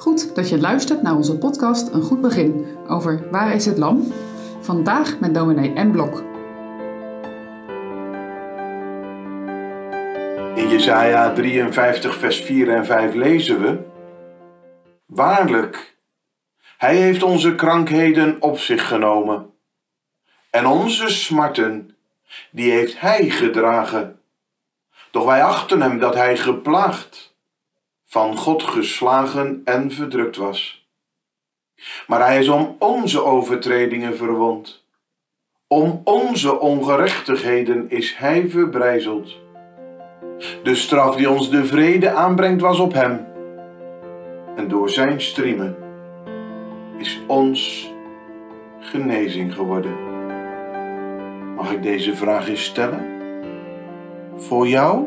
Goed dat je luistert naar onze podcast Een Goed Begin over Waar is het Lam? Vandaag met dominee M. Blok. In Jesaja 53 vers 4 en 5 lezen we... Waarlijk, hij heeft onze krankheden op zich genomen. En onze smarten, die heeft hij gedragen. Doch wij achten hem dat hij geplaagd, van God geslagen en verdrukt was. Maar hij is om onze overtredingen verwond. Om onze ongerechtigheden is hij verbrijzeld. De straf die ons de vrede aanbrengt was op hem. En door zijn striemen is ons genezing geworden. Mag ik deze vraag eens stellen? Voor jou?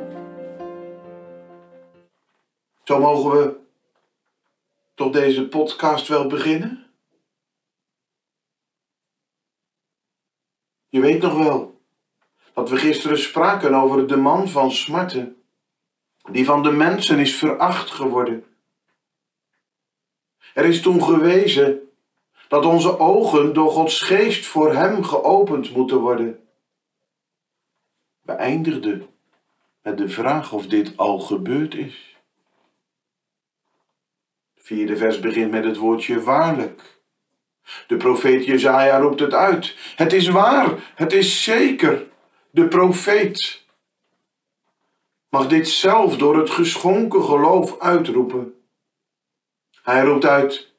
Zo mogen we tot deze podcast wel beginnen? Je weet nog wel dat we gisteren spraken over de man van smarten, die van de mensen is veracht geworden. Er is toen gewezen dat onze ogen door Gods geest voor Hem geopend moeten worden. We eindigden met de vraag of dit al gebeurd is. Vierde vers begint met het woordje waarlijk. De profeet Jezaja roept het uit. Het is waar, het is zeker. De profeet mag dit zelf door het geschonken geloof uitroepen. Hij roept uit: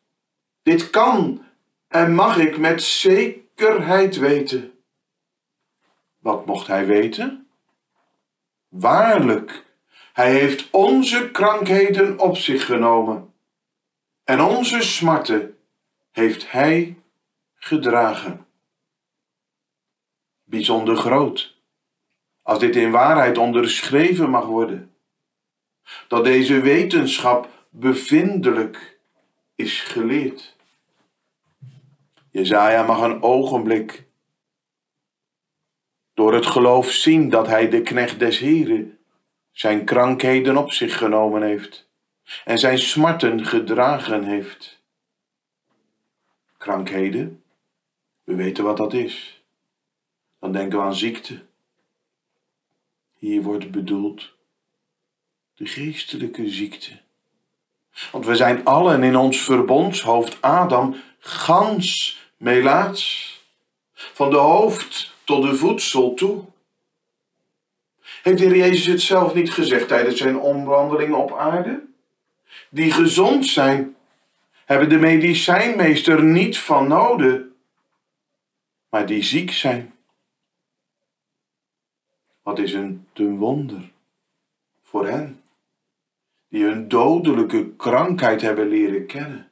Dit kan en mag ik met zekerheid weten. Wat mocht hij weten? Waarlijk, hij heeft onze krankheden op zich genomen en onze smarten heeft hij gedragen. Bijzonder groot, als dit in waarheid onderschreven mag worden, dat deze wetenschap bevindelijk is geleerd. Jezaja mag een ogenblik door het geloof zien dat hij de knecht des Heren zijn krankheden op zich genomen heeft en zijn smarten gedragen heeft. Krankheden, we weten wat dat is. Dan denken we aan ziekte. Hier wordt bedoeld de geestelijke ziekte. Want we zijn allen in ons verbondshoofd Adam gans melaats. Van de hoofd tot de voedsel toe. Heeft de Heer Jezus het zelf niet gezegd tijdens zijn omwandeling op aarde? Die gezond zijn, hebben de medicijnmeester niet van nodig, maar die ziek zijn. Wat is een ten wonder voor hen, die hun dodelijke krankheid hebben leren kennen.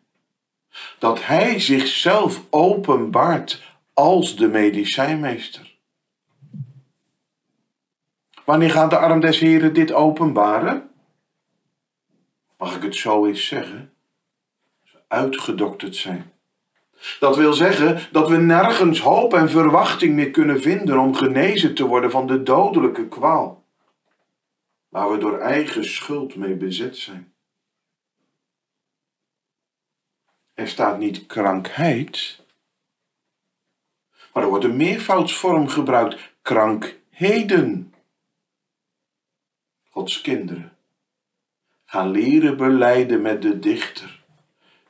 Dat Hij zichzelf openbaart als de medicijnmeester. Wanneer gaat de arm des Heren dit openbaren? Mag ik het zo eens zeggen? Ze uitgedokterd zijn. Dat wil zeggen dat we nergens hoop en verwachting meer kunnen vinden om genezen te worden van de dodelijke kwaal, waar we door eigen schuld mee bezet zijn. Er staat niet krankheid, maar er wordt een meervoudsvorm gebruikt, krankheden. Gods kinderen gaan leren beleiden met de dichter.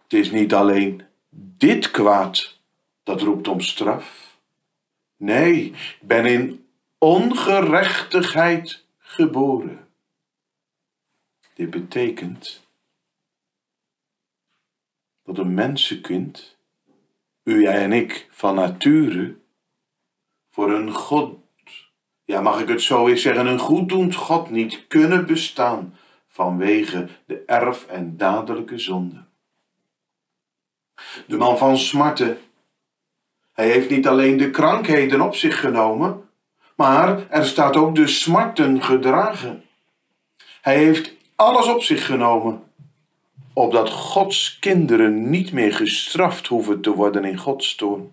Het is niet alleen dit kwaad dat roept om straf. Nee, ik ben in ongerechtigheid geboren. Dit betekent dat een mensenkind, u, jij en ik, van nature, voor een God, ja mag ik het zo eens zeggen, een goeddoend God niet kunnen bestaan vanwege de erf- en dadelijke zonde. De man van smarten. Hij heeft niet alleen de krankheden op zich genomen, maar er staat ook de smarten gedragen. Hij heeft alles op zich genomen, opdat Gods kinderen niet meer gestraft hoeven te worden in Gods toorn.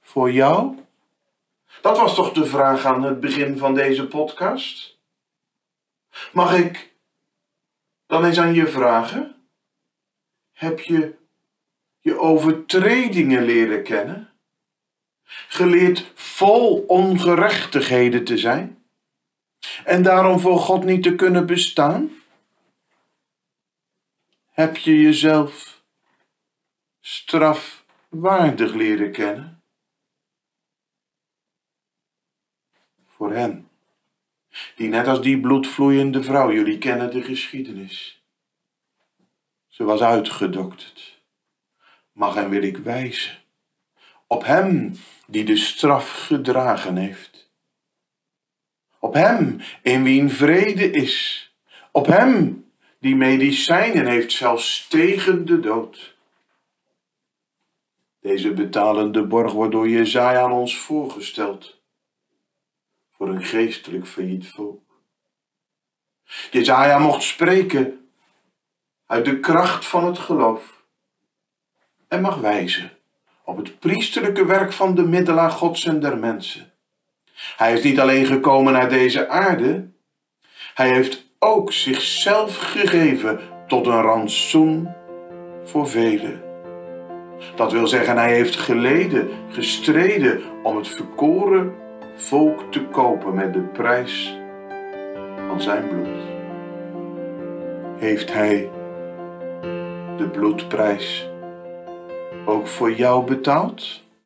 Voor jou? Dat was toch de vraag aan het begin van deze podcast? Mag ik dan eens aan je vragen? Heb je je overtredingen leren kennen? Geleerd vol ongerechtigheden te zijn? En daarom voor God niet te kunnen bestaan? Heb je jezelf strafwaardig leren kennen? Voor hen, die net als die bloedvloeiende vrouw, jullie kennen de geschiedenis. Ze was uitgedokterd. Mag en wil ik wijzen op hem die de straf gedragen heeft. Op hem in wien vrede is. Op hem die medicijnen heeft zelfs tegen de dood. Deze betalende borg wordt door Jezaja aan ons voorgesteld. Voor een geestelijk failliet volk. Jezaja mocht spreken uit de kracht van het geloof. En mag wijzen op het priesterlijke werk van de middelaar Gods en der mensen. Hij is niet alleen gekomen naar deze aarde, hij heeft ook zichzelf gegeven tot een rantsoen voor velen. Dat wil zeggen, hij heeft geleden, gestreden om het verkoren volk te kopen met de prijs van zijn bloed. Heeft hij de bloedprijs ook voor jou betaald?